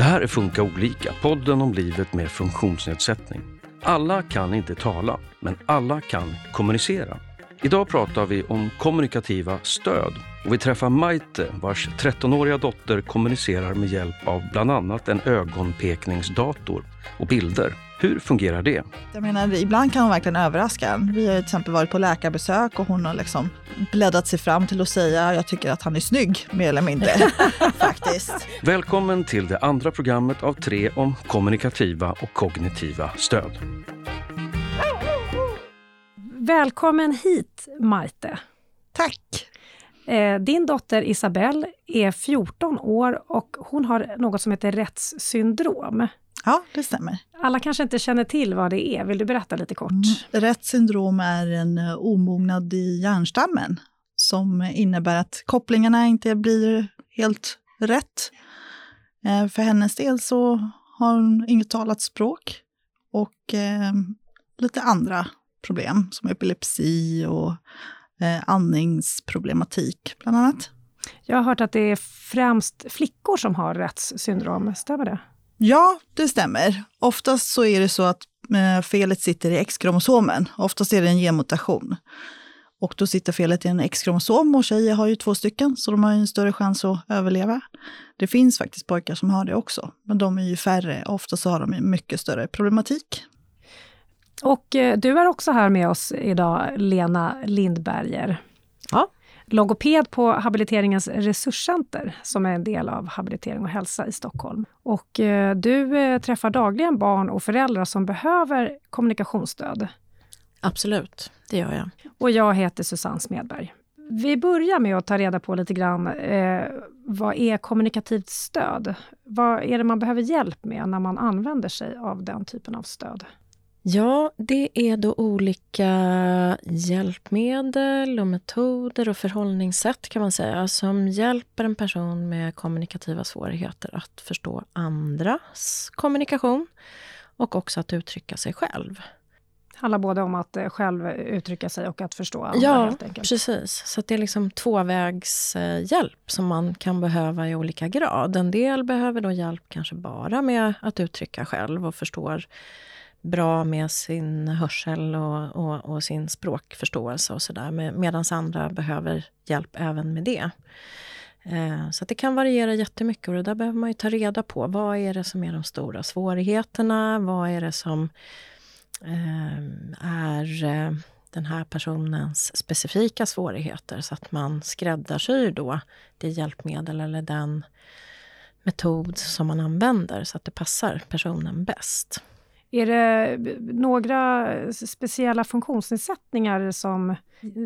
Det här är Funka olika, podden om livet med funktionsnedsättning. Alla kan inte tala, men alla kan kommunicera. Idag pratar vi om kommunikativa stöd och vi träffar Maite vars 13-åriga dotter kommunicerar med hjälp av bland annat en ögonpekningsdator och bilder. Hur fungerar det? Jag menar, ibland kan hon verkligen överraska en. Vi har till exempel varit på läkarbesök och hon har liksom bläddrat sig fram till att säga jag tycker att han är snygg, mer eller mindre. faktiskt. Välkommen till det andra programmet av tre om kommunikativa och kognitiva stöd. Välkommen hit, Maite. Tack! Eh, din dotter Isabelle är 14 år och hon har något som heter Retts syndrom. Ja, det stämmer. Alla kanske inte känner till vad det är. Vill du berätta lite kort? Mm. Retts syndrom är en eh, omognad i hjärnstammen som innebär att kopplingarna inte blir helt rätt. Eh, för hennes del så har hon inget talat språk och eh, lite andra problem som epilepsi och eh, andningsproblematik bland annat. Jag har hört att det är främst flickor som har Retts syndrom, stämmer det? Ja, det stämmer. Oftast så är det så att eh, felet sitter i X-kromosomen. Oftast är det en genmutation. Och då sitter felet i en X-kromosom och tjejer har ju två stycken, så de har en större chans att överleva. Det finns faktiskt pojkar som har det också, men de är ju färre. Ofta så har de mycket större problematik. Och eh, du är också här med oss idag, Lena Lindberger. Ja. Logoped på Habiliteringens resurscenter, som är en del av Habilitering och hälsa i Stockholm. Och eh, du eh, träffar dagligen barn och föräldrar som behöver kommunikationsstöd. Absolut, det gör jag. Och jag heter Susanne Smedberg. Vi börjar med att ta reda på lite grann, eh, vad är kommunikativt stöd? Vad är det man behöver hjälp med när man använder sig av den typen av stöd? Ja, det är då olika hjälpmedel och metoder och förhållningssätt kan man säga som hjälper en person med kommunikativa svårigheter att förstå andras kommunikation och också att uttrycka sig själv. Det handlar både om att eh, själv uttrycka sig och att förstå andra ja, precis. Så det är liksom tvåvägshjälp som man kan behöva i olika grad. En del behöver då hjälp kanske bara med att uttrycka själv och förstår bra med sin hörsel och, och, och sin språkförståelse och sådär. Med, Medan andra behöver hjälp även med det. Eh, så det kan variera jättemycket och det där behöver man ju ta reda på. Vad är det som är de stora svårigheterna? Vad är det som eh, är eh, den här personens specifika svårigheter så att man skräddarsyr då det hjälpmedel eller den metod som man använder så att det passar personen bäst. Är det eh, några eh, speciella funktionsnedsättningar som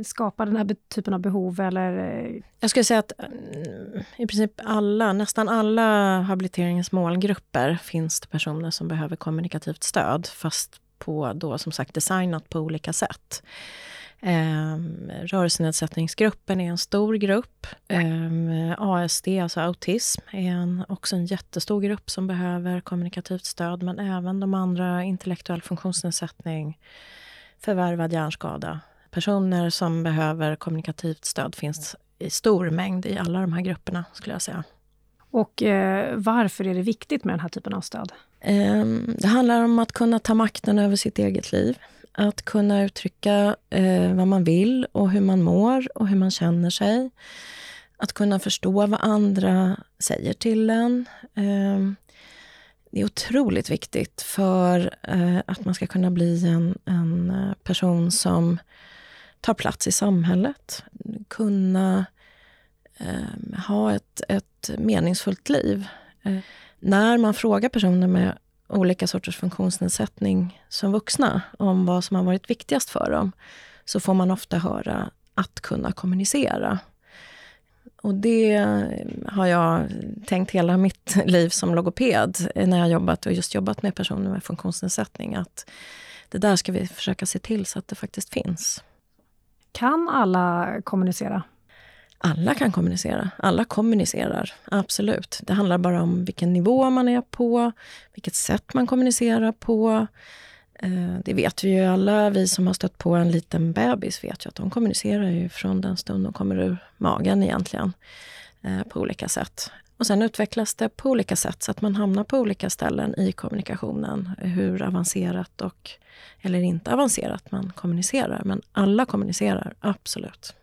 skapar den här typen av behov? Eller? Eh? Jag skulle säga att mm, i princip alla, nästan alla habiliteringens målgrupper finns det personer som behöver kommunikativt stöd, fast på då som sagt designat på olika sätt. Eh, rörelsenedsättningsgruppen är en stor grupp. Eh, ASD, alltså autism, är en, också en jättestor grupp som behöver kommunikativt stöd, men även de andra, intellektuell funktionsnedsättning, förvärvad hjärnskada. Personer som behöver kommunikativt stöd finns i stor mängd i alla de här grupperna, skulle jag säga. Och eh, varför är det viktigt med den här typen av stöd? Eh, det handlar om att kunna ta makten över sitt eget liv. Att kunna uttrycka eh, vad man vill och hur man mår och hur man känner sig. Att kunna förstå vad andra säger till en. Eh, det är otroligt viktigt för eh, att man ska kunna bli en, en eh, person som tar plats i samhället. Kunna eh, ha ett, ett meningsfullt liv. Eh, när man frågar personer med olika sorters funktionsnedsättning som vuxna, om vad som har varit viktigast för dem, så får man ofta höra att kunna kommunicera. Och det eh, har jag tänkt hela mitt liv som logoped, eh, när jag jobbat och just jobbat med personer med funktionsnedsättning, att det där ska vi försöka se till så att det faktiskt finns. Kan alla kommunicera? Alla kan kommunicera. Alla kommunicerar, absolut. Det handlar bara om vilken nivå man är på, vilket sätt man kommunicerar på. Eh, det vet vi ju alla, vi som har stött på en liten bebis vet ju att de kommunicerar ju från den stund de kommer ur magen egentligen, eh, på olika sätt. Och sen utvecklas det på olika sätt så att man hamnar på olika ställen i kommunikationen. Hur avancerat och eller inte avancerat man kommunicerar. Men alla kommunicerar, absolut.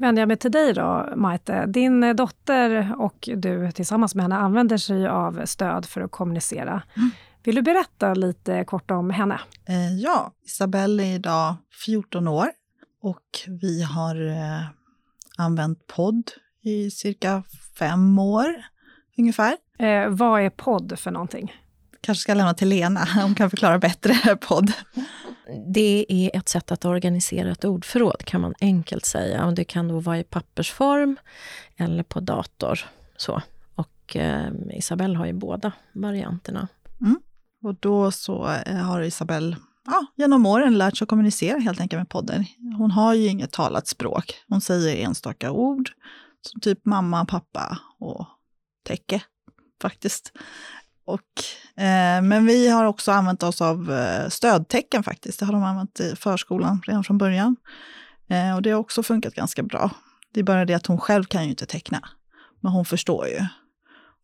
Vänder jag mig till dig då, Maite. Din dotter och du tillsammans med henne använder sig av stöd för att kommunicera. Mm. Vill du berätta lite kort om henne? Eh, ja, Isabelle är idag 14 år och vi har eh, använt podd i cirka fem år ungefär. Eh, vad är podd för någonting? Kanske ska lämna till Lena, hon kan förklara bättre podd. Det är ett sätt att organisera ett ordförråd kan man enkelt säga. Och det kan då vara i pappersform eller på dator. Så. Och eh, Isabelle har ju båda varianterna. Mm. Och då så eh, har Isabelle ja, genom åren lärt sig att kommunicera helt enkelt med podden. Hon har ju inget talat språk. Hon säger enstaka ord, som typ mamma, pappa och täcke faktiskt. Och, eh, men vi har också använt oss av eh, stödtecken faktiskt. Det har de använt i förskolan redan från början. Eh, och det har också funkat ganska bra. Det är bara det att hon själv kan ju inte teckna. Men hon förstår ju.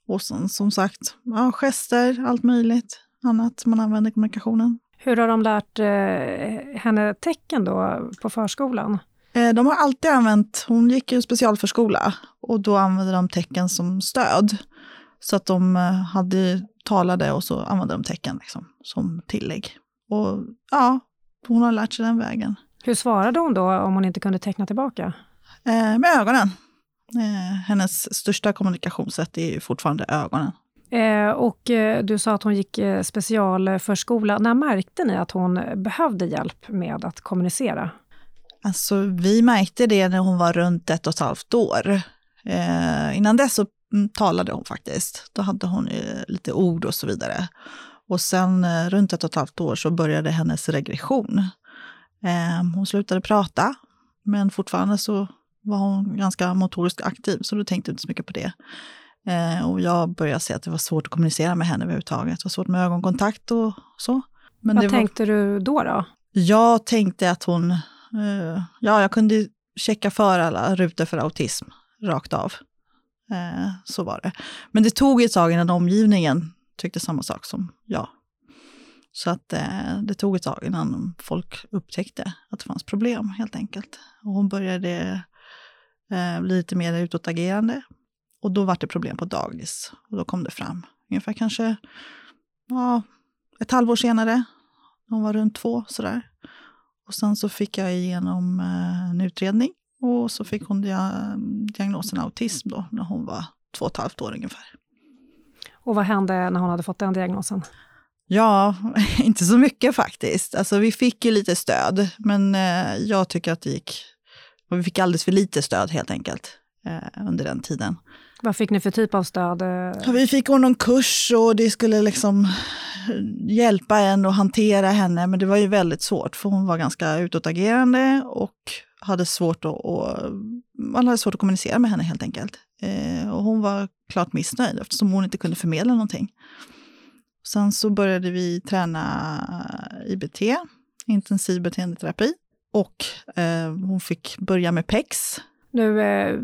Och sen, som sagt, ja, gester, allt möjligt annat man använder i kommunikationen. Hur har de lärt eh, henne tecken då på förskolan? Eh, de har alltid använt, hon gick ju specialförskola och då använde de tecken som stöd. Så att de eh, hade talade och så använde de tecken liksom, som tillägg. Och ja, hon har lärt sig den vägen. Hur svarade hon då om hon inte kunde teckna tillbaka? Eh, med ögonen. Eh, hennes största kommunikationssätt är ju fortfarande ögonen. Eh, och eh, du sa att hon gick eh, specialförskola. När märkte ni att hon behövde hjälp med att kommunicera? Alltså, vi märkte det när hon var runt ett och ett halvt år. Eh, innan dess så talade hon faktiskt. Då hade hon lite ord och så vidare. Och sen eh, runt ett och ett halvt år så började hennes regression. Eh, hon slutade prata, men fortfarande så var hon ganska motoriskt aktiv, så då tänkte jag inte så mycket på det. Eh, och jag började se att det var svårt att kommunicera med henne överhuvudtaget. Det var svårt med ögonkontakt och så. Men Vad tänkte var... du då, då? Jag tänkte att hon... ja, jag kunde checka för alla rutor för autism rakt av. Eh, så var det. Men det tog ett tag innan omgivningen tyckte samma sak som jag. Så att eh, det tog ett tag innan folk upptäckte att det fanns problem helt enkelt. Och hon började eh, bli lite mer utåtagerande. Och då var det problem på dagis. Och då kom det fram. Ungefär kanske ja, ett halvår senare. Hon var runt två sådär. Och sen så fick jag igenom eh, en utredning och så fick hon diagnosen autism då, när hon var två och ett halvt år ungefär. Och vad hände när hon hade fått den diagnosen? Ja, inte så mycket faktiskt. Alltså vi fick ju lite stöd, men eh, jag tycker att det gick... Vi fick alldeles för lite stöd helt enkelt eh, under den tiden. Vad fick ni för typ av stöd? Vi fick någon kurs och det skulle liksom hjälpa en att hantera henne, men det var ju väldigt svårt för hon var ganska utåtagerande och hade svårt att, och, man hade svårt att kommunicera med henne helt enkelt. Eh, och hon var klart missnöjd eftersom hon inte kunde förmedla någonting. Sen så började vi träna IBT, intensiv beteendeterapi. Och eh, hon fick börja med PEX. Nu eh,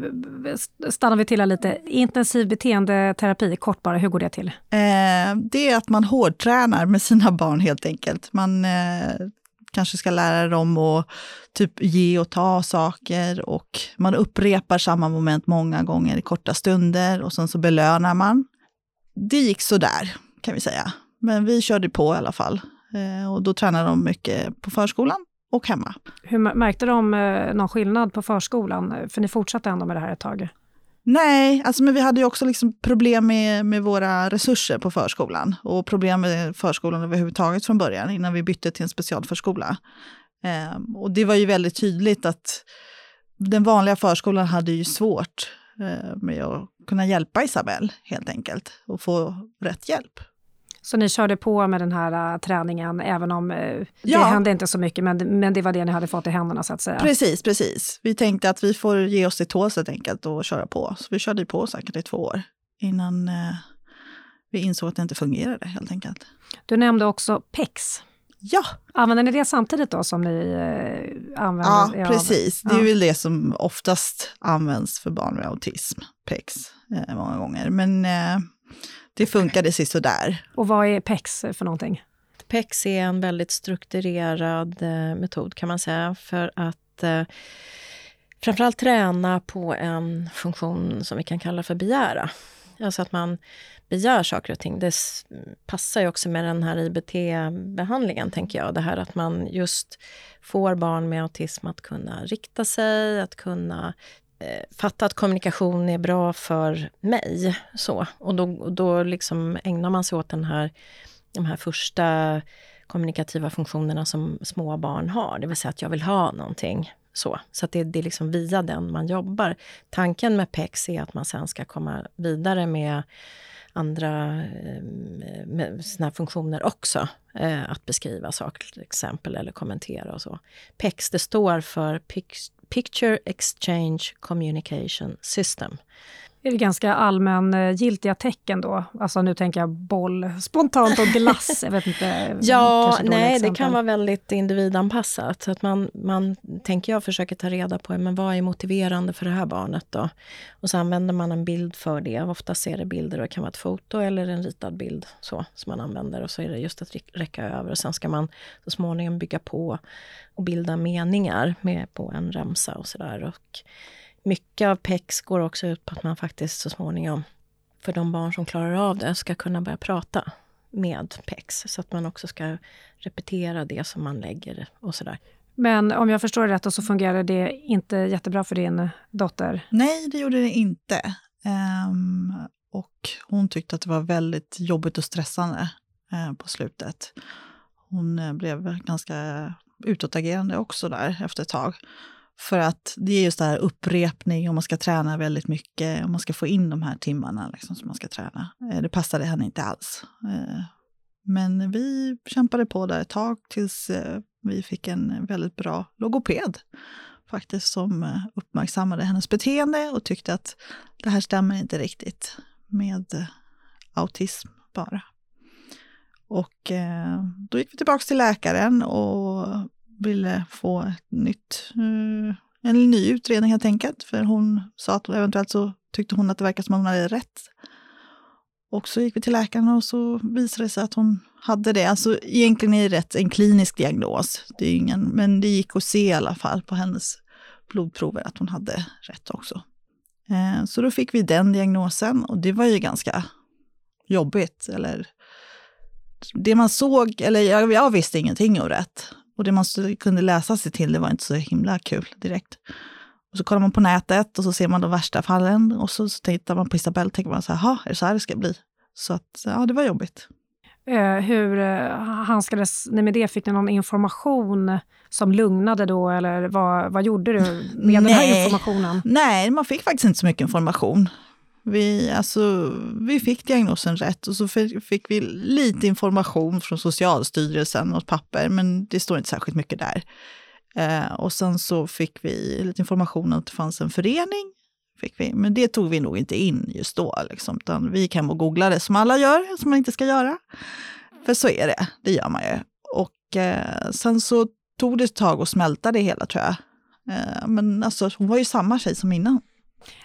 stannar vi till här lite. Intensiv beteendeterapi, kort bara, hur går det till? Eh, det är att man hårdtränar med sina barn helt enkelt. Man eh, kanske ska lära dem att typ ge och ta saker och man upprepar samma moment många gånger i korta stunder och sen så belönar man. Det gick så där kan vi säga. Men vi körde på i alla fall. Eh, och då tränade de mycket på förskolan och hemma. Hur märkte de eh, någon skillnad på förskolan? För ni fortsatte ändå med det här ett tag. Nej, alltså, men vi hade ju också liksom problem med, med våra resurser på förskolan och problem med förskolan överhuvudtaget från början innan vi bytte till en specialförskola. Eh, och det var ju väldigt tydligt att den vanliga förskolan hade ju svårt eh, med att kunna hjälpa Isabelle helt enkelt och få rätt hjälp. Så ni körde på med den här uh, träningen, även om ja. det hände inte så mycket, men, men det var det ni hade fått i händerna så att säga? Precis, precis. Vi tänkte att vi får ge oss till tåls helt enkelt och köra på. Så vi körde på säkert i två år innan uh, vi insåg att det inte fungerade helt enkelt. Du nämnde också PEX. Ja. Använder ni det samtidigt då som ni eh, använder? Ja, precis. Det är ja. väl det som oftast används för barn med autism, PEX, eh, många gånger. Men eh, det funkade sådär. Och vad är PEX för någonting? PEX är en väldigt strukturerad eh, metod kan man säga för att eh, framförallt träna på en funktion som vi kan kalla för begära. Alltså att man begär saker och ting. Det passar ju också med den här IBT-behandlingen, tänker jag. Det här att man just får barn med autism att kunna rikta sig, att kunna Eh, fatta att kommunikation är bra för mig. Så. Och då, då liksom ägnar man sig åt den här, de här första kommunikativa funktionerna som små barn har, det vill säga att jag vill ha någonting. Så, så att det, det är liksom via den man jobbar. Tanken med PEX är att man sen ska komma vidare med andra eh, med såna funktioner också. Eh, att beskriva saker till exempel eller kommentera och så. PEX det står för Picture Exchange Communication System är det ganska allmängiltiga tecken då? Alltså nu tänker jag boll spontant och glass. Jag vet inte. ja, nej, det kan vara väldigt individanpassat. Så att man, man, tänker jag, försöker ta reda på men vad är motiverande för det här barnet då? Och så använder man en bild för det. Oftast är det bilder och det kan vara ett foto eller en ritad bild så, som man använder. Och så är det just att räcka över. Och sen ska man så småningom bygga på och bilda meningar med på en ramsa och sådär mycket av PEX går också ut på att man faktiskt så småningom, för de barn som klarar av det, ska kunna börja prata med PEX. Så att man också ska repetera det som man lägger och sådär. Men om jag förstår det rätt så fungerade det inte jättebra för din dotter? Nej, det gjorde det inte. Um, och hon tyckte att det var väldigt jobbigt och stressande uh, på slutet. Hon uh, blev ganska utåtagerande också där efter ett tag. För att det är just det här upprepning och man ska träna väldigt mycket och man ska få in de här timmarna liksom, som man ska träna. Eh, det passade henne inte alls. Eh, men vi kämpade på där ett tag tills eh, vi fick en väldigt bra logoped faktiskt som uppmärksammade hennes beteende och tyckte att det här stämmer inte riktigt med autism bara. Och då gick vi tillbaka till läkaren och ville få ett nytt, eh, en ny utredning helt enkelt. För hon sa att eventuellt så tyckte hon att det verkade som att hon hade rätt. Och så gick vi till läkaren och så visade det sig att hon hade det. Alltså egentligen är det rätt en klinisk diagnos. Det är ingen, men det gick att se i alla fall på hennes blodprover att hon hade rätt också. Eh, så då fick vi den diagnosen och det var ju ganska jobbigt. Eller det man såg, eller jag, jag visste ingenting om rätt. Och det man kunde läsa sig till, det var inte så himla kul direkt. Och så kollar man på nätet och så ser man de värsta fallen och så, så tittar man på Isabelle och tänker man så här, är det så här det ska bli? Så att, ja, det var jobbigt. Uh, hur uh, handskades ni med det? Fick ni någon information som lugnade då, eller vad, vad gjorde du med Nej. den här informationen? Nej, man fick faktiskt inte så mycket information. Vi, alltså, vi fick diagnosen rätt och så fick vi lite information från Socialstyrelsen och papper, men det står inte särskilt mycket där. Eh, och sen så fick vi lite information om att det fanns en förening, fick vi, men det tog vi nog inte in just då. Liksom, utan vi gick hem och googlade som alla gör, som man inte ska göra. För så är det, det gör man ju. Och eh, sen så tog det ett tag att smälta det hela tror jag. Eh, men alltså, hon var ju samma tjej som innan.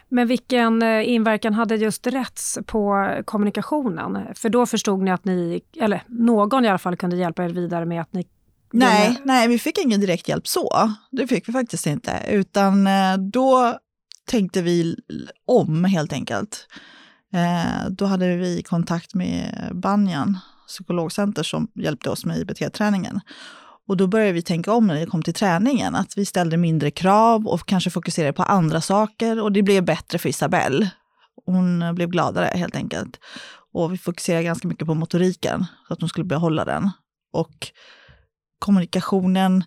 Men vilken eh, inverkan hade just rätts på kommunikationen? För då förstod ni att ni, eller någon i alla fall, kunde hjälpa er vidare med att ni Nej, nej, vi fick ingen direkt hjälp så. Det fick vi faktiskt inte. Utan eh, då tänkte vi om helt enkelt. Eh, då hade vi kontakt med Banjan psykologcenter som hjälpte oss med IBT-träningen. Och då började vi tänka om när det kom till träningen, att vi ställde mindre krav och kanske fokuserade på andra saker och det blev bättre för Isabelle. Hon blev gladare helt enkelt. Och vi fokuserade ganska mycket på motoriken, så att hon skulle behålla den. Och kommunikationen,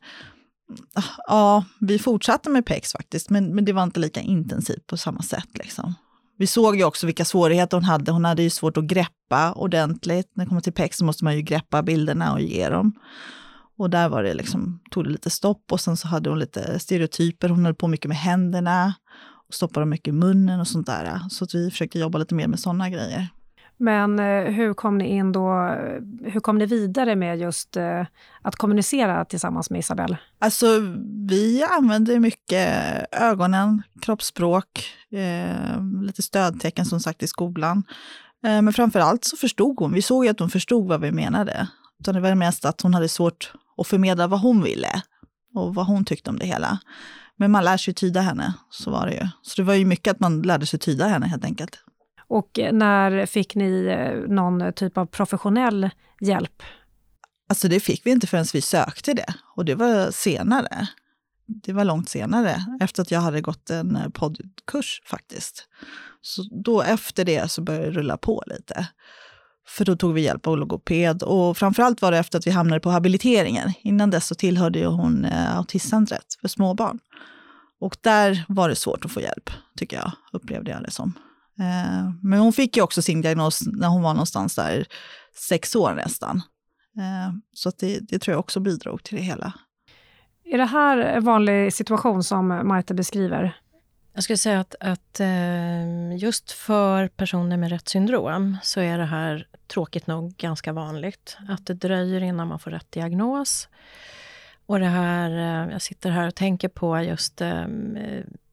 ah, ja, vi fortsatte med PEX faktiskt, men, men det var inte lika intensivt på samma sätt. Liksom. Vi såg ju också vilka svårigheter hon hade. Hon hade ju svårt att greppa ordentligt. När det kommer till PEX så måste man ju greppa bilderna och ge dem. Och där var det liksom, tog det lite stopp och sen så hade hon lite stereotyper. Hon höll på mycket med händerna och stoppade mycket i munnen och sånt där. Så att vi försökte jobba lite mer med sådana grejer. Men eh, hur kom ni in då? Hur kom ni vidare med just eh, att kommunicera tillsammans med Isabelle? Alltså, vi använde mycket ögonen, kroppsspråk, eh, lite stödtecken som sagt i skolan. Eh, men framför allt så förstod hon. Vi såg ju att hon förstod vad vi menade. Utan det var mest att hon hade svårt att förmedla vad hon ville och vad hon tyckte om det hela. Men man lär sig tyda henne, så var det ju. Så det var ju mycket att man lärde sig tyda henne helt enkelt. Och när fick ni eh, någon typ av professionell hjälp? Alltså det fick vi inte förrän vi sökte det. Och det var senare. Det var långt senare, efter att jag hade gått en eh, poddkurs faktiskt. Så då efter det så började det rulla på lite. För då tog vi hjälp av logoped och framförallt var det efter att vi hamnade på habiliteringen. Innan dess så tillhörde ju hon eh, autismcentret för småbarn. Och där var det svårt att få hjälp, tycker jag, upplevde jag det som. Eh, men hon fick ju också sin diagnos när hon var någonstans där sex år nästan. Eh, så det, det tror jag också bidrog till det hela. Är det här en vanlig situation som Marta beskriver? Jag skulle säga att, att just för personer med rätt syndrom så är det här tråkigt nog ganska vanligt. Att det dröjer innan man får rätt diagnos. Och det här, jag sitter här och tänker på just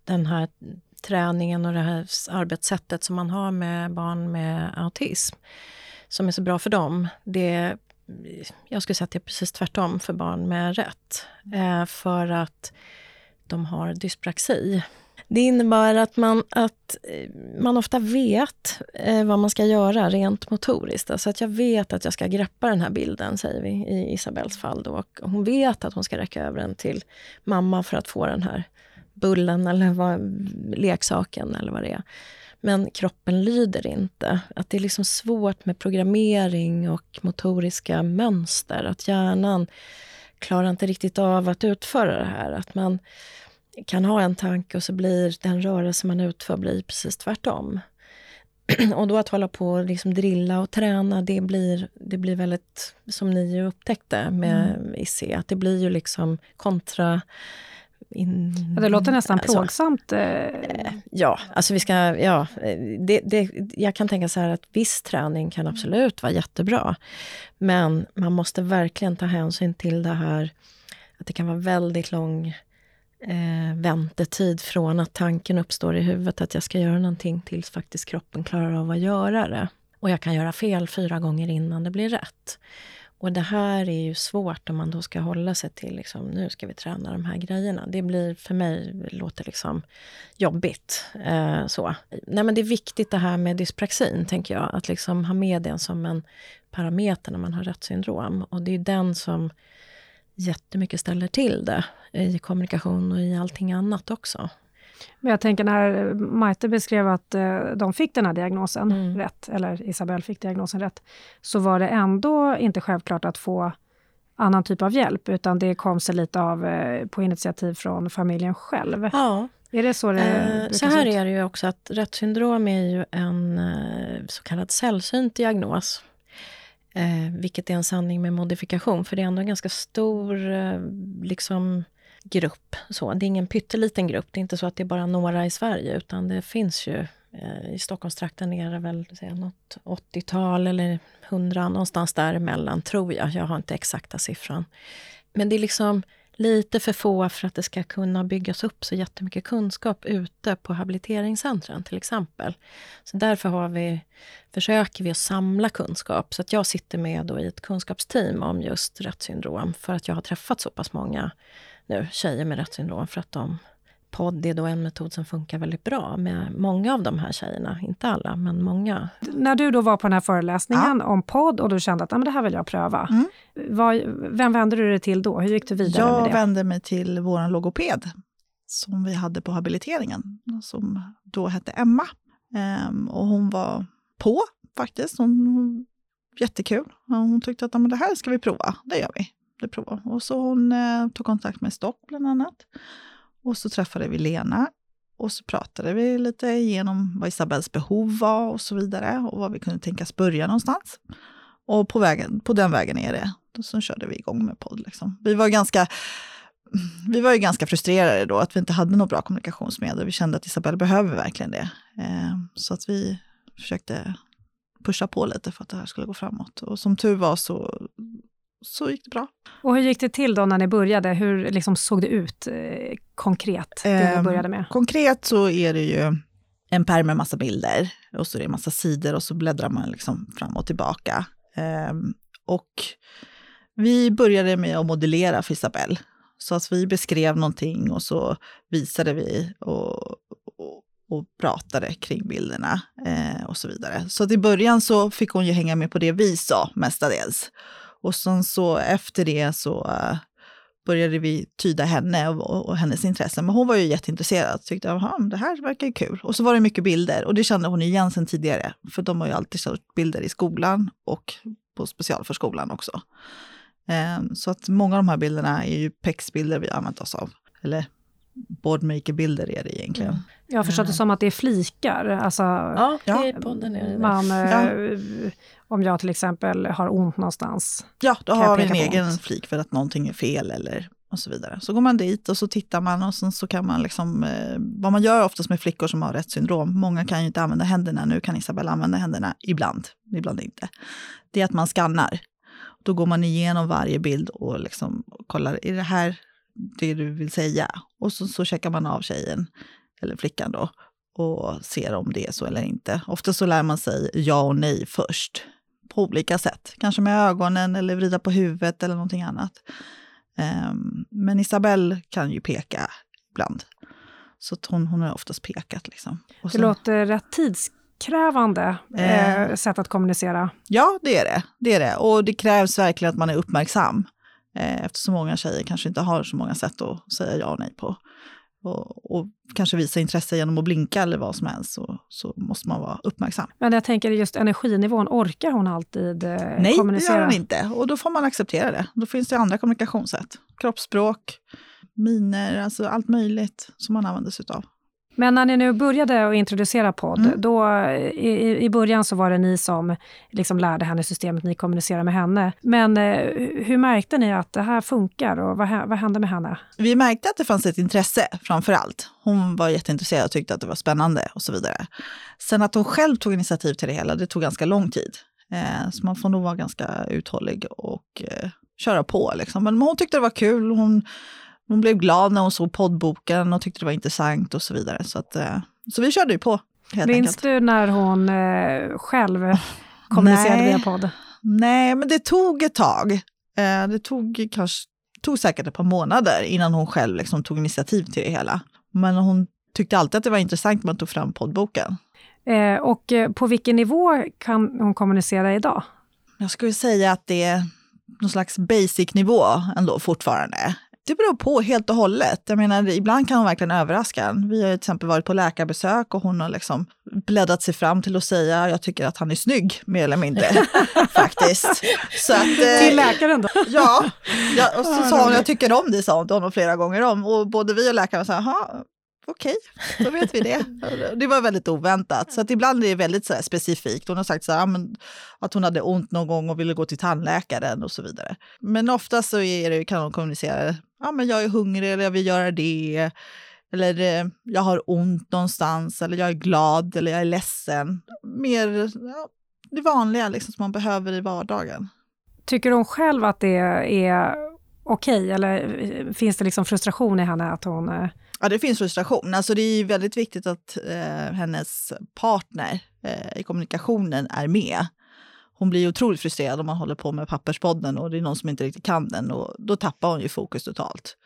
den här träningen och det här arbetssättet som man har med barn med autism, som är så bra för dem, det, jag skulle säga att det är precis tvärtom för barn med rätt. Eh, för att de har dyspraxi. Det innebär att man, att eh, man ofta vet eh, vad man ska göra rent motoriskt. Alltså att jag vet att jag ska greppa den här bilden, säger vi i Isabells fall. Då. Och hon vet att hon ska räcka över den till mamma för att få den här bullen eller vad, leksaken eller vad det är. Men kroppen lyder inte. Att det är liksom svårt med programmering och motoriska mönster. Att hjärnan klarar inte riktigt av att utföra det här. Att man kan ha en tanke och så blir den rörelse man utför blir precis tvärtom. och då att hålla på och liksom drilla och träna, det blir, det blir väldigt, som ni ju upptäckte med mm. IC, att det blir ju liksom kontra in, ja, det låter nästan alltså, plågsamt. Eh. Ja, alltså vi ska, ja, det, det, jag kan tänka så här att viss träning kan absolut vara jättebra. Men man måste verkligen ta hänsyn till det här att det kan vara väldigt lång eh, väntetid från att tanken uppstår i huvudet att jag ska göra någonting tills faktiskt kroppen klarar av att göra det. Och jag kan göra fel fyra gånger innan det blir rätt. Och det här är ju svårt om man då ska hålla sig till liksom, nu ska vi träna de här grejerna. Det blir för mig, låter liksom jobbigt. Eh, så. Nej men det är viktigt det här med dyspraxin, tänker jag. Att liksom ha med den som en parameter när man har Retts syndrom. Och det är den som jättemycket ställer till det i kommunikation och i allting annat också. Men jag tänker när Maite beskrev att eh, de fick den här diagnosen mm. rätt, eller Isabelle fick diagnosen rätt, så var det ändå inte självklart att få annan typ av hjälp, utan det kom sig lite av eh, på initiativ från familjen själv. Ja. Är det så det eh, Så här är det ju också att Rett syndrom är ju en eh, så kallad sällsynt diagnos. Eh, vilket är en sanning med modifikation, för det är ändå en ganska stor eh, liksom, grupp. Så, det är ingen pytteliten grupp. Det är inte så att det är bara några i Sverige, utan det finns ju eh, i Stockholmstrakten är det väl säga, något 80-tal eller 100, någonstans däremellan tror jag. Jag har inte exakta siffran. Men det är liksom lite för få för att det ska kunna byggas upp så jättemycket kunskap ute på habiliteringscentren till exempel. Så därför har vi, försöker vi att samla kunskap. Så att jag sitter med då i ett kunskapsteam om just Retts syndrom för att jag har träffat så pass många nu, tjejer med Retts syndrom för att de podd är då en metod som funkar väldigt bra med många av de här tjejerna. Inte alla, men många. När du då var på den här föreläsningen ja. om podd och du kände att ah, men det här vill jag pröva. Mm. Vad, vem vände du dig till då? Hur gick du vidare jag med det? Jag vände mig till vår logoped som vi hade på habiliteringen, som då hette Emma. Ehm, och hon var på faktiskt. Hon, jättekul. Hon tyckte att ah, men det här ska vi prova, det gör vi. Det provar. Och så hon eh, tog kontakt med Stopp bland annat. Och så träffade vi Lena och så pratade vi lite igenom vad Isabells behov var och så vidare och var vi kunde tänkas börja någonstans. Och på, vägen, på den vägen är det. Så körde vi igång med podd. Liksom. Vi, var ganska, vi var ju ganska frustrerade då att vi inte hade något bra kommunikationsmedel. Vi kände att Isabelle behöver verkligen det. Eh, så att vi försökte pusha på lite för att det här skulle gå framåt. Och som tur var så, så gick det bra. Och hur gick det till då när ni började? Hur liksom såg det ut eh, konkret, det ni Ehm, började med? Konkret så är det ju en pärm med massa bilder och så är det en massa sidor och så bläddrar man liksom fram och tillbaka. Ehm, och vi började med att modellera för Isabelle. Så att vi beskrev någonting och så visade vi och, och, och pratade kring bilderna eh, och så vidare. Så att i början så fick hon ju hänga med på det vi sa mestadels. Och sen så efter det så eh, började vi tyda henne och, och hennes intressen. Men hon var ju jätteintresserad tyckte att det här verkar ju kul. Och så var det mycket bilder och det kände hon igen sen tidigare. För de har ju alltid kört bilder i skolan och på specialförskolan också. Ehm, så att många av de här bilderna är ju PEX-bilder vi har använt oss av. Eller boardmaker-bilder är det egentligen. Jag har förstått det som att det är flikar. Alltså, Ja, Ja. det. man, eh, Ja. Om jag till exempel har ont någonstans. Ja, då har vi en egen något? flik för att någonting är fel eller och så vidare. Så går man dit och så tittar man och sen så kan man liksom, eh, vad man gör oftast med flickor som har rätt syndrom, många kan ju inte använda händerna, nu kan Isabella använda händerna ibland, ibland inte. Det är att man skannar. Då går man igenom varje bild och liksom kollar, är det här det du vill säga? Och så, så checkar man av tjejen, eller flickan då, och ser om det är så eller inte. Ofta så lär man sig ja och nej först, på olika sätt. Kanske med ögonen eller vrida på huvudet eller någonting annat. Ehm, men Isabelle kan ju peka ibland. Så hon, hon har oftast pekat. Liksom. Och Det sen- låter rätt tidskrävande eh, Eh. sätt att kommunicera. Ja, det är det. det är det. Och det krävs verkligen att man är uppmärksam. Eh, eftersom många tjejer kanske inte har så många sätt att säga ja och nej på. Och, och kanske visa intresse genom att blinka eller vad som helst. Så, så måste man vara uppmärksam. Men jag tänker just energinnivån, orkar hon alltid eh, Nej, det kommunicera? gör hon inte. Och då får man acceptera det. Då finns det andra kommunikationssätt. Kroppsspråk, miner, alltså allt möjligt som man använder sig av. Men när ni nu började att introducera podd, Mm. då i, i- början så var det ni som liksom lärde henne systemet, ni kommunicerade med henne. Men eh, hur märkte ni att det här funkar och vad, vad hände med henne? Vi märkte att det fanns ett intresse framför allt. Hon var jätteintresserad och tyckte att det var spännande och så vidare. Sen att hon själv tog initiativ till det hela, det tog ganska lång tid. Eh, så man får nog vara ganska uthållig och eh, köra på. Liksom. Men hon tyckte det var kul. Hon, hon blev glad när hon såg poddboken och tyckte det var intressant och så vidare. Så, att, eh, så vi körde ju på helt Minns enkelt. du när hon eh, själv kommunicerade Nej. via podd? Nej, men det tog ett tag. Eh, det tog, kanske, tog säkert ett par månader innan hon själv liksom tog initiativ till det hela. Men hon tyckte alltid att det var intressant när man tog fram poddboken. Eh, och eh, på vilken nivå kan hon kommunicera idag? Jag skulle säga att det är någon slags basic-nivå ändå fortfarande. Det beror på helt och hållet. Jag menar, ibland kan hon verkligen överraska en. Vi har ju till exempel varit på läkarbesök och hon har liksom bläddrat sig fram till att säga jag tycker att han är snygg, mer eller mindre. faktiskt. Så att, eh, Till läkaren då? Ja, ja och så sa hon jag tycker om dig, sa hon till honom flera gånger om. Och både vi och läkaren sa, jaha, okej, då vet vi det. Det var väldigt oväntat. Så att ibland är det väldigt så specifikt. Hon har sagt så här, att hon hade ont någon gång och ville gå till tandläkaren och så vidare. Men ofta så är det, kan hon kommunicera, ja men jag är hungrig eller jag vill göra det. Eller eh, jag har ont någonstans, eller jag är glad, eller jag är ledsen. Mer ja, det vanliga liksom, som man behöver i vardagen. Tycker hon själv att det är okej eller eh, finns det liksom frustration i henne att hon... eh, Ja, det finns frustration. Alltså, det är väldigt viktigt att eh, hennes partner eh, i kommunikationen är med. Hon blir otroligt frustrerad om man håller på med papperspodden och det är någon som inte riktigt kan den och då tappar hon ju fokus totalt.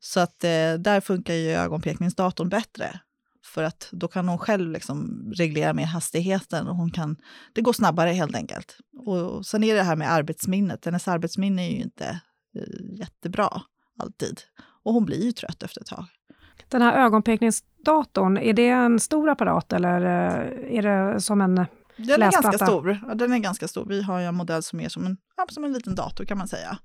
Så att eh, där funkar ju ögonpekningsdatorn bättre. För att då kan hon själv liksom reglera med hastigheten och hon kan, det går snabbare helt enkelt. Och sen är det här med arbetsminnet, hennes arbetsminne är ju inte eh, jättebra alltid. Och hon blir ju trött efter ett tag. Den här ögonpekningsdatorn, är det en stor apparat eller eh, är det som en... Den är ganska stor. Ja, den är ganska stor. Vi har en modell som är som en, ja, som en liten dator kan man säga.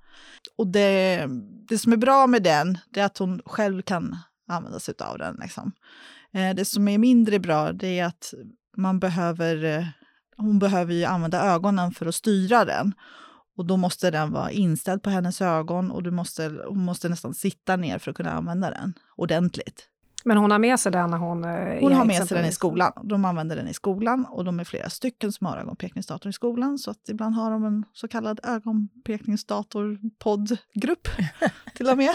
Och det, det som är bra med den, är att hon själv kan använda sig av den. Liksom. Eh, det som är mindre bra, det är att man behöver, eh, hon behöver ju använda ögonen för att styra den. Och då måste den vara inställd på hennes ögon och du måste, hon måste nästan sitta ner för att kunna använda den ordentligt. Men hon har med sig den när hon eh, Hon har med sig den i skolan. De använder den i skolan och de är flera stycken som har ögonpekningsdator i skolan. Så att ibland har de en så kallad ögonpekningsdator-poddgrupp till och med.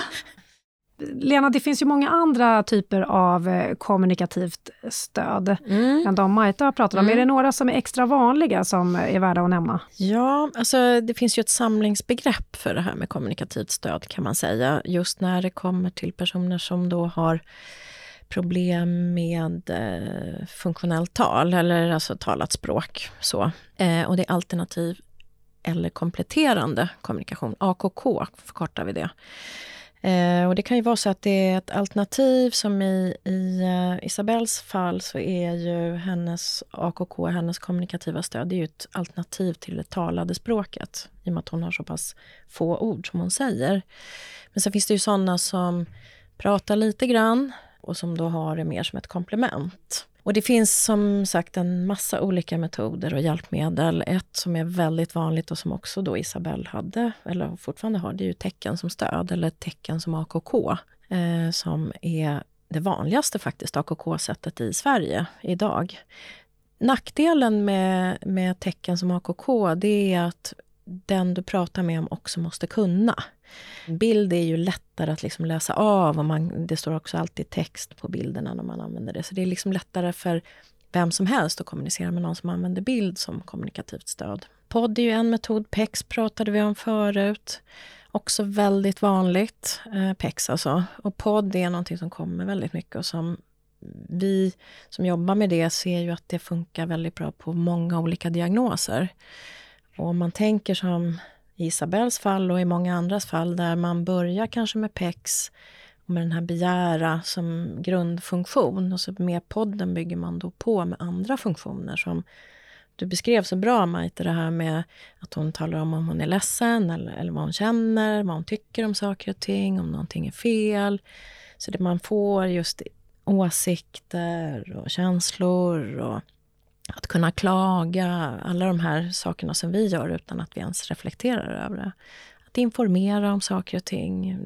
Lena, det finns ju många andra typer av eh, kommunikativt stöd Mm. än de Majta har pratat om. Mm. Är det några som är extra vanliga som är värda att nämna? Ja, alltså det finns ju ett samlingsbegrepp för det här med kommunikativt stöd kan man säga. Just när det kommer till personer som då har problem med eh, funktionellt tal, eller alltså talat språk. Så. Eh, och det är alternativ eller kompletterande kommunikation. AKK förkortar vi det. Eh, och det kan ju vara så att det är ett alternativ som i, i eh, Isabells fall så är ju hennes AKK, hennes kommunikativa stöd, det är ju ett alternativ till det talade språket. I och med att hon har så pass få ord som hon säger. Men sen finns det ju sådana som pratar lite grann och som då har det mer som ett komplement. Och det finns som sagt en massa olika metoder och hjälpmedel. Ett som är väldigt vanligt och som också då Isabelle hade, eller fortfarande har, det är ju tecken som stöd eller tecken som AKK. Eh, som är det vanligaste faktiskt AKK-sättet i Sverige idag. Nackdelen med, med tecken som AKK det är att den du pratar med om också måste kunna. Bild är ju lättare att liksom läsa av och man, det står också alltid text på bilderna när man använder det. Så det är liksom lättare för vem som helst att kommunicera med någon som använder bild som kommunikativt stöd. Podd är ju en metod, PEX pratade vi om förut. Också väldigt vanligt, eh, PEX alltså. Och podd är någonting som kommer väldigt mycket och som vi som jobbar med det ser ju att det funkar väldigt bra på många olika diagnoser. Och om man tänker som i Isabells fall och i många andras fall där man börjar kanske med PEX och med den här begära som grundfunktion och så med podden bygger man då på med andra funktioner som du beskrev så bra Majte, det här med att hon talar om om hon är ledsen eller, eller vad hon känner, vad hon tycker om saker och ting, om någonting är fel. Så det man får just åsikter och känslor och att kunna klaga, alla de här sakerna som vi gör utan att vi ens reflekterar över det. Att informera om saker och ting.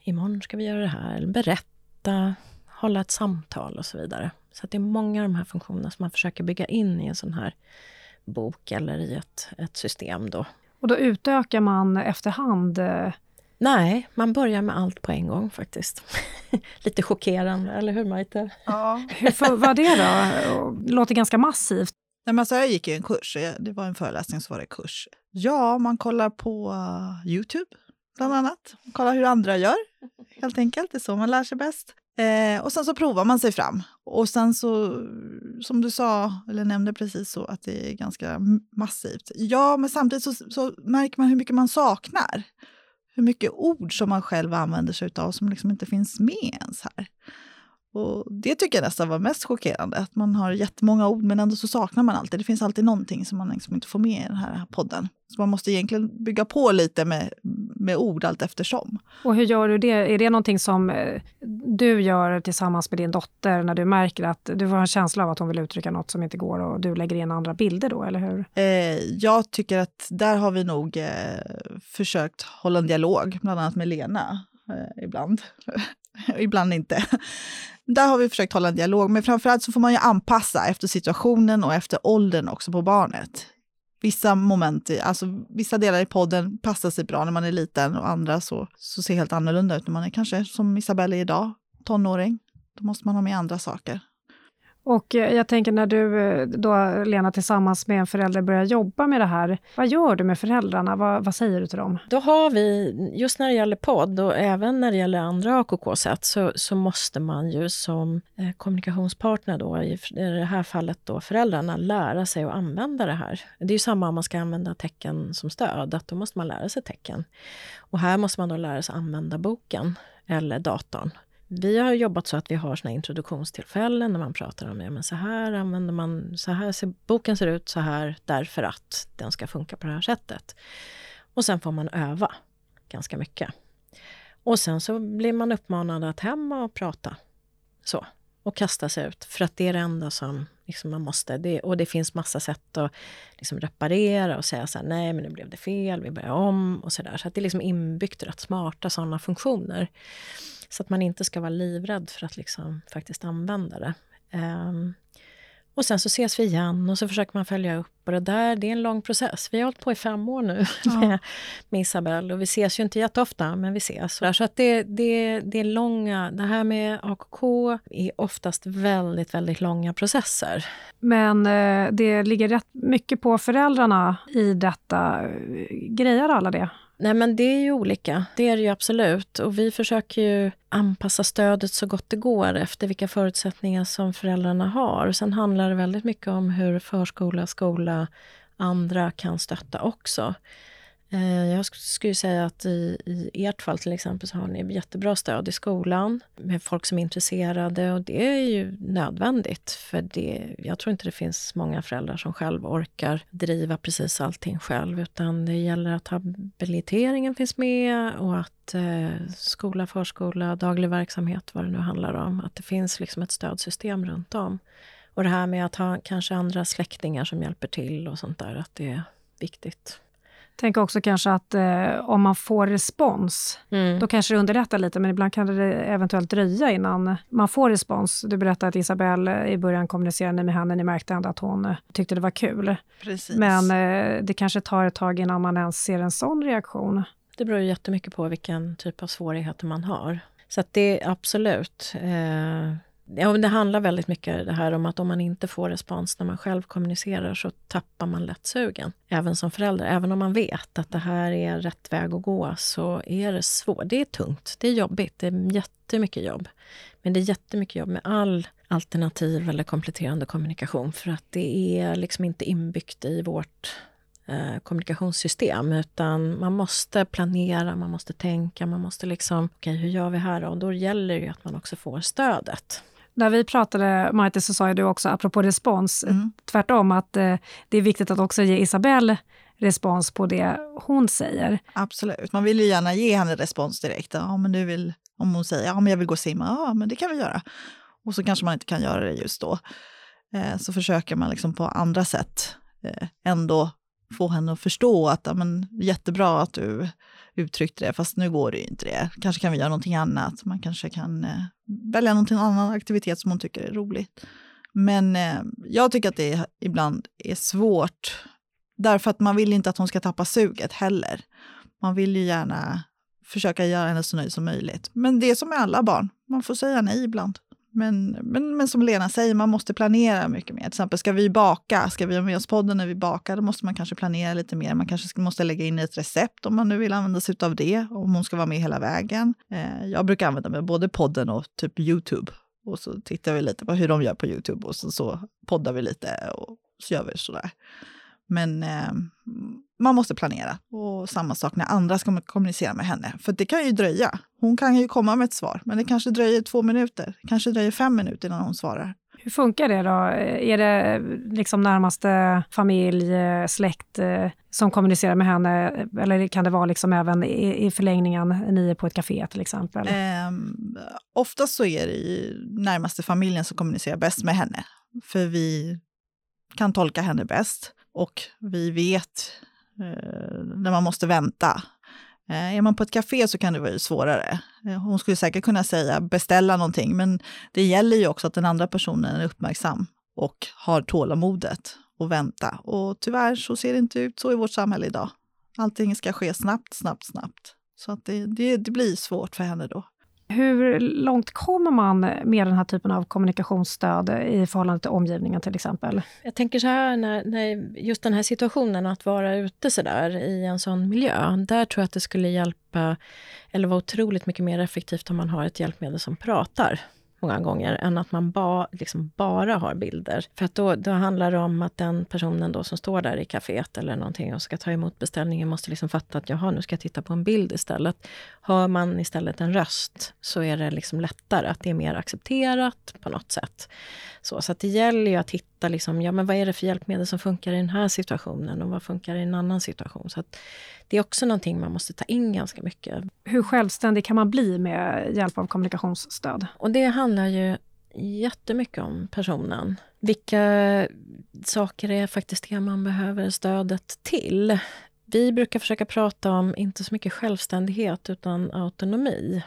Imorgon ska vi göra det här. Berätta, hålla ett samtal och så vidare. Så att det är många av de här funktionerna som man försöker bygga in i en sån här bok eller i ett, ett system då. Och då utökar man efterhand. Eh, Nej, man börjar med allt på en gång faktiskt. Lite chockerande, eller hur Majte? Ja. Hur vad det då? Och Låter ganska massivt. Nej, men alltså, jag gick ju en kurs, det var en föreläsning så var det kurs. Ja, man kollar på uh, Youtube bland annat. Kollar hur andra gör, helt enkelt. Det är så man lär sig bäst. Eh, och sen så provar man sig fram. Och sen så, som du sa, eller nämnde precis så, att det är ganska massivt. Ja, men samtidigt så, så märker man hur mycket man saknar. Hur mycket ord som man själv använder sig av som liksom inte finns med ens här. Och det tycker jag nästan var mest chockerande, att man har jättemånga ord men ändå så saknar man alltid. Det finns alltid någonting som man liksom inte får med i den här podden. Så man måste egentligen bygga på lite med, med ord allt eftersom. Och hur gör du det? Är det någonting som eh, du gör tillsammans med din dotter när du märker att du har en känsla av att hon vill uttrycka något som inte går och du lägger in andra bilder då, eller hur? Eh, jag tycker att där har vi nog eh, försökt hålla en dialog, bland annat med Lena eh, ibland. ibland inte. Där har vi försökt hålla en dialog, men framförallt så får man ju anpassa efter situationen och efter åldern också på barnet. Vissa moment, i, alltså vissa delar i podden passar sig bra när man är liten och andra så, så ser helt annorlunda ut när man är kanske som Isabelle är idag, tonåring. Då måste man ha med andra saker. Och eh, jag tänker när du eh, då, Lena, tillsammans med en förälder börjar jobba med det här, vad gör du med föräldrarna? Vad, vad säger du till dem? Då har vi, just när det gäller podd och även när det gäller andra AKK-sätt, så, så måste man ju som eh, kommunikationspartner då, i i det här fallet då föräldrarna, lära sig att använda det här. Det är ju samma om man ska använda tecken som stöd, att då måste man lära sig tecken. Och här måste man då lära sig använda boken eller datorn. Vi har jobbat så att vi har såna introduktionstillfällen när man pratar om ja, men så här använder man, så här ser, boken ser ut så här därför att den ska funka på det här sättet. Och sen får man öva ganska mycket. Och sen så blir man uppmanad att hem och prata. Så. Och kasta sig ut. För att det är det enda som liksom man måste. Det, och det finns massa sätt att liksom reparera och säga så här, nej men nu blev det fel, vi börjar om och så där. Så att det är liksom inbyggt rätt smarta sådana funktioner. Så att man inte ska vara livrädd för att liksom faktiskt använda det. Um, och sen så ses vi igen och så försöker man följa upp. Och det där, det är en lång process. Vi har hållit på i fem år nu ja. med, med Isabelle och vi ses ju inte jätteofta, men vi ses. Så att det, det, det är långa, det här med AKK är oftast väldigt, väldigt långa processer. Men eh, det ligger rätt mycket på föräldrarna i detta. Grejar alla det? Nej men det är ju olika, det är det ju absolut. Och vi försöker ju anpassa stödet så gott det går efter vilka förutsättningar som föräldrarna har. Och sen handlar det väldigt mycket om hur förskola, skola, andra kan stötta också. Eh, jag skulle säga att i, i ert fall till exempel så har ni jättebra stöd i skolan med folk som är intresserade och det är ju nödvändigt för det, jag tror inte det finns många föräldrar som själv orkar driva precis allting själv utan det gäller att habiliteringen finns med och att eh, skola, förskola, daglig verksamhet, vad det nu handlar om, att det finns liksom ett stödsystem runt om. Och det här med att ha kanske andra släktingar som hjälper till och sånt där, att det är viktigt tänker också kanske att eh, om man får respons, mm. då kanske det underlättar lite, men ibland kan det eventuellt dröja innan man får respons. Du berättade att Isabelle i början kommunicerade med henne, ni märkte ändå att hon eh, tyckte det var kul. Precis. Men eh, det kanske tar ett tag innan man ens ser en sån reaktion. Det beror ju jättemycket på vilken typ av svårigheter man har. Så att det är absolut eh, Ja, det handlar väldigt mycket det här om att om man inte får respons när man själv kommunicerar så tappar man lätt sugen. Även som förälder. Även om man vet att det här är rätt väg att gå så är det svårt. Det är tungt, det är jobbigt, det är jättemycket jobb. Men det är jättemycket jobb med all alternativ eller kompletterande kommunikation för att det är liksom inte inbyggt i vårt eh, kommunikationssystem utan man måste planera, man måste tänka, man måste liksom, okej okay, hur gör vi här då? Och då gäller det ju att man också får stödet. När vi pratade, Martin, så sa du också, apropå respons, mm. tvärtom, att eh, det är viktigt att också ge Isabelle respons på det hon säger. Absolut. Man vill ju gärna ge henne respons direkt. Ja, men du vill, om hon säger ja, men jag vill gå och simma, ja, men det kan vi göra. Och så kanske man inte kan göra det just då. Eh, så försöker man liksom på andra sätt eh, ändå få henne att förstå att ja, men, jättebra att du uttryckte det, fast nu går det ju inte det. Kanske kan vi göra någonting annat. Man kanske kan eh, välja någonting annan aktivitet som hon tycker är roligt. Men eh, jag tycker att det ibland är svårt, därför att man vill inte att hon ska tappa suget heller. Man vill ju gärna försöka göra henne så nöjd som möjligt. Men det är som med alla barn, man får säga nej ibland. Men, men, men som Lena säger, man måste planera mycket mer. Till exempel, ska vi baka, ska vi ha med oss podden när vi bakar, då måste man kanske planera lite mer. Man kanske måste lägga in ett recept om man nu vill använda sig av det, om hon ska vara med hela vägen. Eh, jag brukar använda mig både podden och typ Youtube. Och så tittar vi lite på hur de gör på Youtube och så, så poddar vi lite och så gör vi sådär. Men eh, man måste planera. Och samma sak när andra ska kommunicera med henne. För det kan ju dröja. Hon kan ju komma med ett svar, men det kanske dröjer två minuter. Kanske dröjer fem minuter innan hon svarar. Hur funkar det då? Är det liksom närmaste familj, släkt eh, som kommunicerar med henne? Eller kan det vara liksom även i, förlängningen, ni är på ett café till exempel? Eh, oftast så är det närmaste familjen som kommunicerar bäst med henne. För vi kan tolka henne bäst och vi vet eh, Eh, när man måste vänta. Eh, är man på ett café så kan det vara svårare. Eh, hon skulle säkert kunna säga beställa någonting, men det gäller ju också att den andra personen är uppmärksam och har tålamodet att vänta. Och tyvärr så ser det inte ut så i vårt samhälle idag. Allting ska ske snabbt, snabbt, snabbt. Så att det, det, det blir svårt för henne då. Hur långt kommer man med den här typen av kommunikationsstöd i förhållande till omgivningen till exempel? Jag tänker så här, när, när just den här situationen att vara ute så där i en sån miljö, där tror jag att det skulle hjälpa, eller vara otroligt mycket mer effektivt om man har ett hjälpmedel som pratar många gånger, än att man ba, liksom bara har bilder. För att då, då handlar det om att den personen då som står där i kaféet eller någonting och ska ta emot beställningen måste liksom fatta att jaha, nu ska jag titta på en bild istället. Hör man istället en röst så är det liksom lättare, att det är mer accepterat på något sätt. Så, så det gäller ju att hitta, liksom, ja men vad är det för hjälpmedel som funkar i den här situationen och vad funkar i en annan situation. Så det är också någonting man måste ta in ganska mycket. Hur självständig kan man bli med hjälp av kommunikationsstöd? Och det handlar ju jättemycket om personen. Vilka saker är faktiskt det man behöver stödet till? Vi brukar försöka prata om, inte så mycket självständighet, utan autonomi.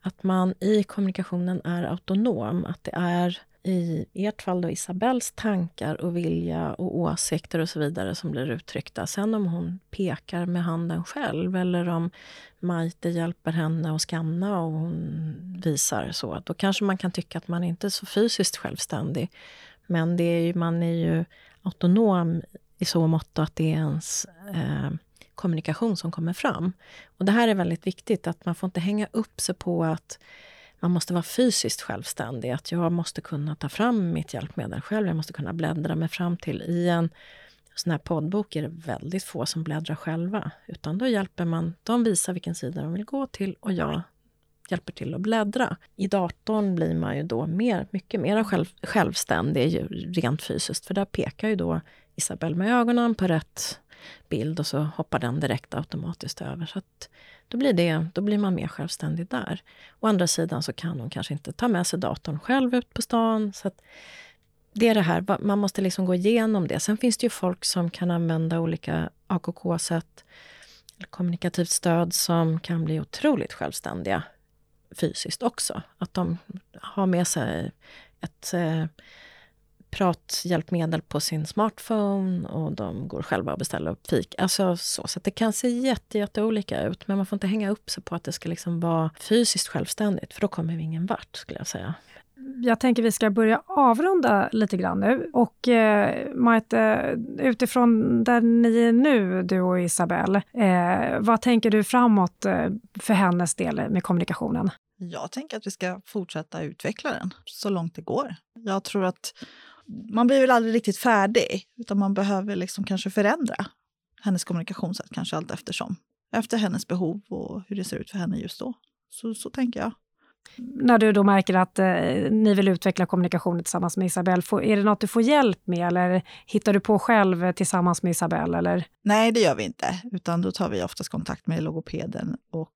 Att man i kommunikationen är autonom. Att det är i ert fall då Isabells tankar och vilja och åsikter och så vidare som blir uttryckta. Sen om hon pekar med handen själv eller om Maite hjälper henne att skanna och hon visar så, då kanske man kan tycka att man inte är så fysiskt självständig. Men det är ju, man är ju autonom i så mått att det är ens eh, kommunikation som kommer fram. Och det här är väldigt viktigt, att man får inte hänga upp sig på att man måste vara fysiskt självständig. Att jag måste kunna ta fram mitt hjälpmedel själv. Jag måste kunna bläddra mig fram till. I en sån här poddbok är det väldigt få som bläddrar själva. Utan då hjälper man, de visar vilken sida de vill gå till och jag hjälper till att bläddra. I datorn blir man ju då mer, mycket mer själv, självständig rent fysiskt. För där pekar ju då Isabelle med ögonen på rätt bild och så hoppar den direkt automatiskt över. Så att då, blir det, då blir man mer självständig där. Å andra sidan så kan hon kanske inte ta med sig datorn själv ut på stan. Så det är det här, man måste liksom gå igenom det. Sen finns det ju folk som kan använda olika AKK-sätt, kommunikativt stöd, som kan bli otroligt självständiga fysiskt också. Att de har med sig ett eh, prathjälpmedel på sin smartphone och de går själva och beställer upp fik. Alltså så, så det kan se jätte, jätte olika ut. Men man får inte hänga upp sig på att det ska liksom vara fysiskt självständigt, för då kommer vi ingen vart skulle jag säga. Jag tänker vi ska börja avrunda lite grann nu. Och eh, Maite, utifrån där ni är nu, du och Isabelle, eh, vad tänker du framåt eh, för hennes del med kommunikationen? Jag tänker att vi ska fortsätta utveckla den så långt det går. Jag tror att man blir väl aldrig riktigt färdig, utan man behöver liksom kanske förändra hennes kommunikationssätt kanske allt eftersom. Efter hennes behov och hur det ser ut för henne just då. Så, så tänker jag. När du då märker att eh, ni vill utveckla kommunikationen tillsammans med Isabelle, får, är det något du får hjälp med eller hittar du på själv tillsammans med Isabelle? Eller? Nej, det gör vi inte, utan då tar vi oftast kontakt med logopeden och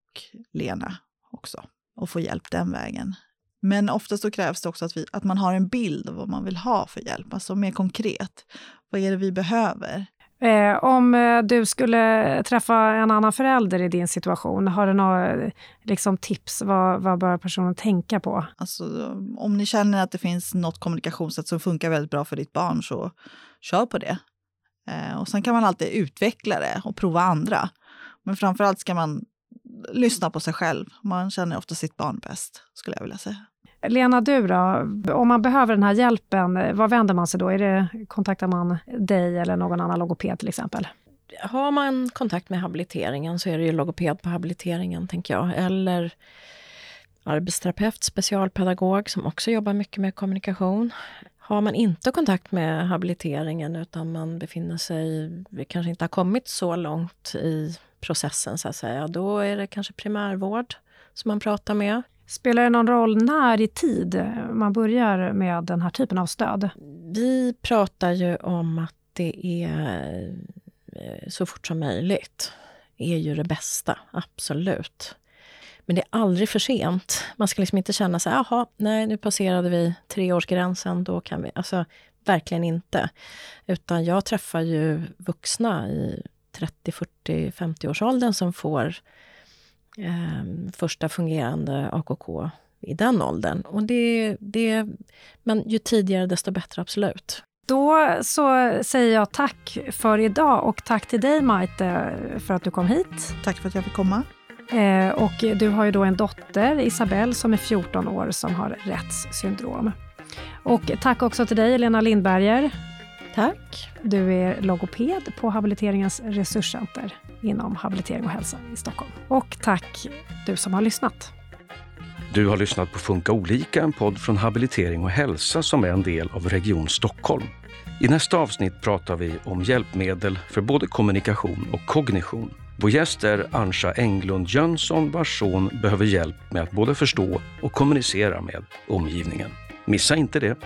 Lena också och får hjälp den vägen. Men oftast så krävs det också att, vi, att man har en bild av vad man vill ha för hjälp, alltså mer konkret. Vad är det vi behöver? Eh, om eh, du skulle träffa en annan förälder i din situation, har du några liksom, tips? Vad, vad bör personen tänka på? Alltså, om ni känner att det finns något kommunikationssätt som funkar väldigt bra för ditt barn, så kör på det. Eh, och sen kan man alltid utveckla det och prova andra. Men framför allt ska man lyssna på sig själv. Man känner ofta sitt barn bäst, skulle jag vilja säga. Lena, du då? Om man behöver den här hjälpen, var vänder man sig då? Är det, kontaktar man dig eller någon annan logoped till exempel? Har man kontakt med habiliteringen så är det ju logoped på habiliteringen, tänker jag. Eller arbetsterapeut, specialpedagog som också jobbar mycket med kommunikation. Har man inte kontakt med habiliteringen utan man befinner sig, kanske inte har kommit så långt i processen så att säga, då är det kanske primärvård som man pratar med. Spelar det någon roll när i tid man börjar med den här typen av stöd? Vi pratar ju om att det är eh, så fort som möjligt. är ju det bästa, absolut. Men det är aldrig för sent. Man ska liksom inte känna så här, jaha, nej, nu passerade vi treårsgränsen, då kan vi... Alltså, verkligen inte. Utan jag träffar ju vuxna i 30, 40, 50-årsåldern som får eh, första fungerande AKK i den åldern. Och det, det, men ju tidigare desto bättre, absolut. Då så säger jag tack för idag och tack till dig Maite för att du kom hit. Tack för att jag fick komma. Eh, och du har ju då en dotter, Isabelle, som är 14 år som har Retts syndrom. Och tack också till dig, Lena Lindberger. Tack. Du är logoped på Habiliteringens resurscenter inom habilitering och hälsa i Stockholm. Och tack du som har lyssnat. Du har lyssnat på Funka olika, en podd från Habilitering och hälsa som är en del av Region Stockholm. I nästa avsnitt pratar vi om hjälpmedel för både kommunikation och kognition. Vår gäst är Ansha Englund Jönsson vars son behöver hjälp med att både förstå och kommunicera med omgivningen. Missa inte det!